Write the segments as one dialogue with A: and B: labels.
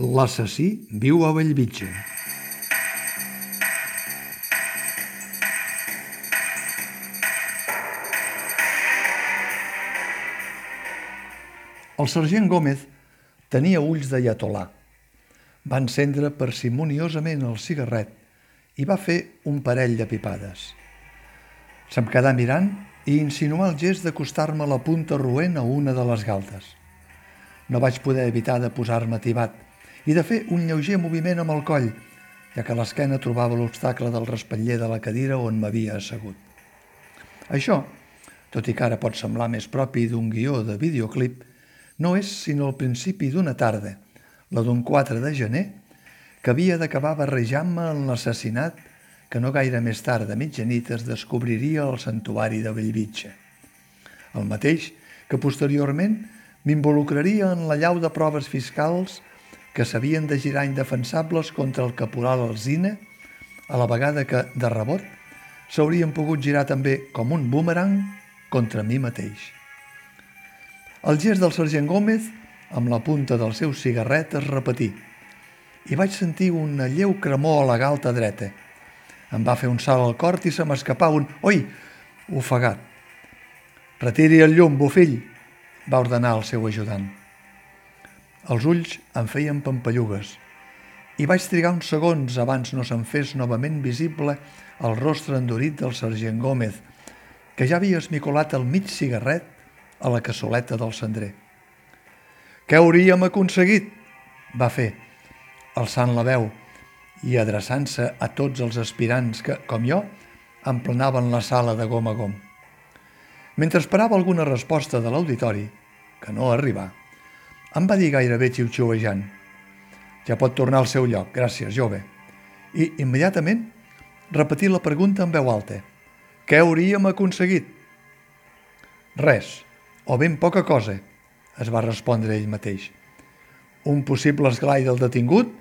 A: L'assassí viu a Bellvitge. El sergent Gómez tenia ulls de llatolà. Va encendre parsimoniosament el cigarret i va fer un parell de pipades. Se'm quedà mirant i insinuà el gest d'acostar-me la punta roent a una de les galtes. No vaig poder evitar de posar-me tibat i de fer un lleuger moviment amb el coll, ja que l'esquena trobava l'obstacle del respatller de la cadira on m'havia assegut. Això, tot i que ara pot semblar més propi d'un guió de videoclip, no és sinó el principi d'una tarda, la d'un 4 de gener, que havia d'acabar barrejant-me en l'assassinat que no gaire més tard de mitjanit es descobriria al santuari de Bellvitge. El mateix que posteriorment m'involucraria en la llau de proves fiscals que s'havien de girar indefensables contra el caporal Alzina, a la vegada que, de rebot, s'haurien pogut girar també com un boomerang contra mi mateix. El gest del sergent Gómez, amb la punta del seu cigarret, es repetí i vaig sentir una lleu cremor a la galta dreta. Em va fer un salt al cor i se m'escapà un «Oi!» ofegat. «Retiri el llum, bufill!» va ordenar el seu ajudant. Els ulls em feien pampallugues i vaig trigar uns segons abans no se'n fes novament visible el rostre endurit del sergent Gómez, que ja havia esmicolat el mig cigarret a la cassoleta del cendrer. Què hauríem aconseguit? va fer, alçant la veu i adreçant-se a tots els aspirants que, com jo, emplenaven la sala de gom a gom. Mentre esperava alguna resposta de l'auditori, que no arribà, em va dir gairebé xiu-xiuejant «Ja pot tornar al seu lloc, gràcies, jove». I, immediatament, repetir la pregunta en veu alta. «Què hauríem aconseguit?» «Res», o ben poca cosa, es va respondre ell mateix. Un possible esglai del detingut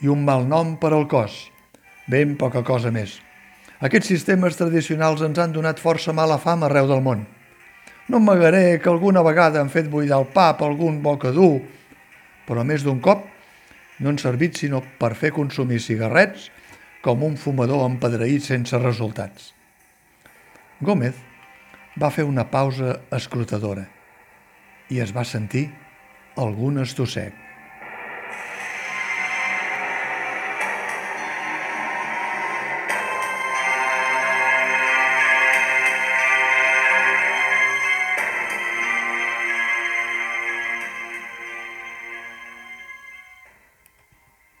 A: i un mal nom per al cos. Ben poca cosa més. Aquests sistemes tradicionals ens han donat força mala fama arreu del món. No m'agaré que alguna vegada han fet buidar el pap algun bocadú, però més d'un cop no han servit sinó per fer consumir cigarrets com un fumador empadreït sense resultats. Gómez va fer una pausa escrutadora i es va sentir algun estossec.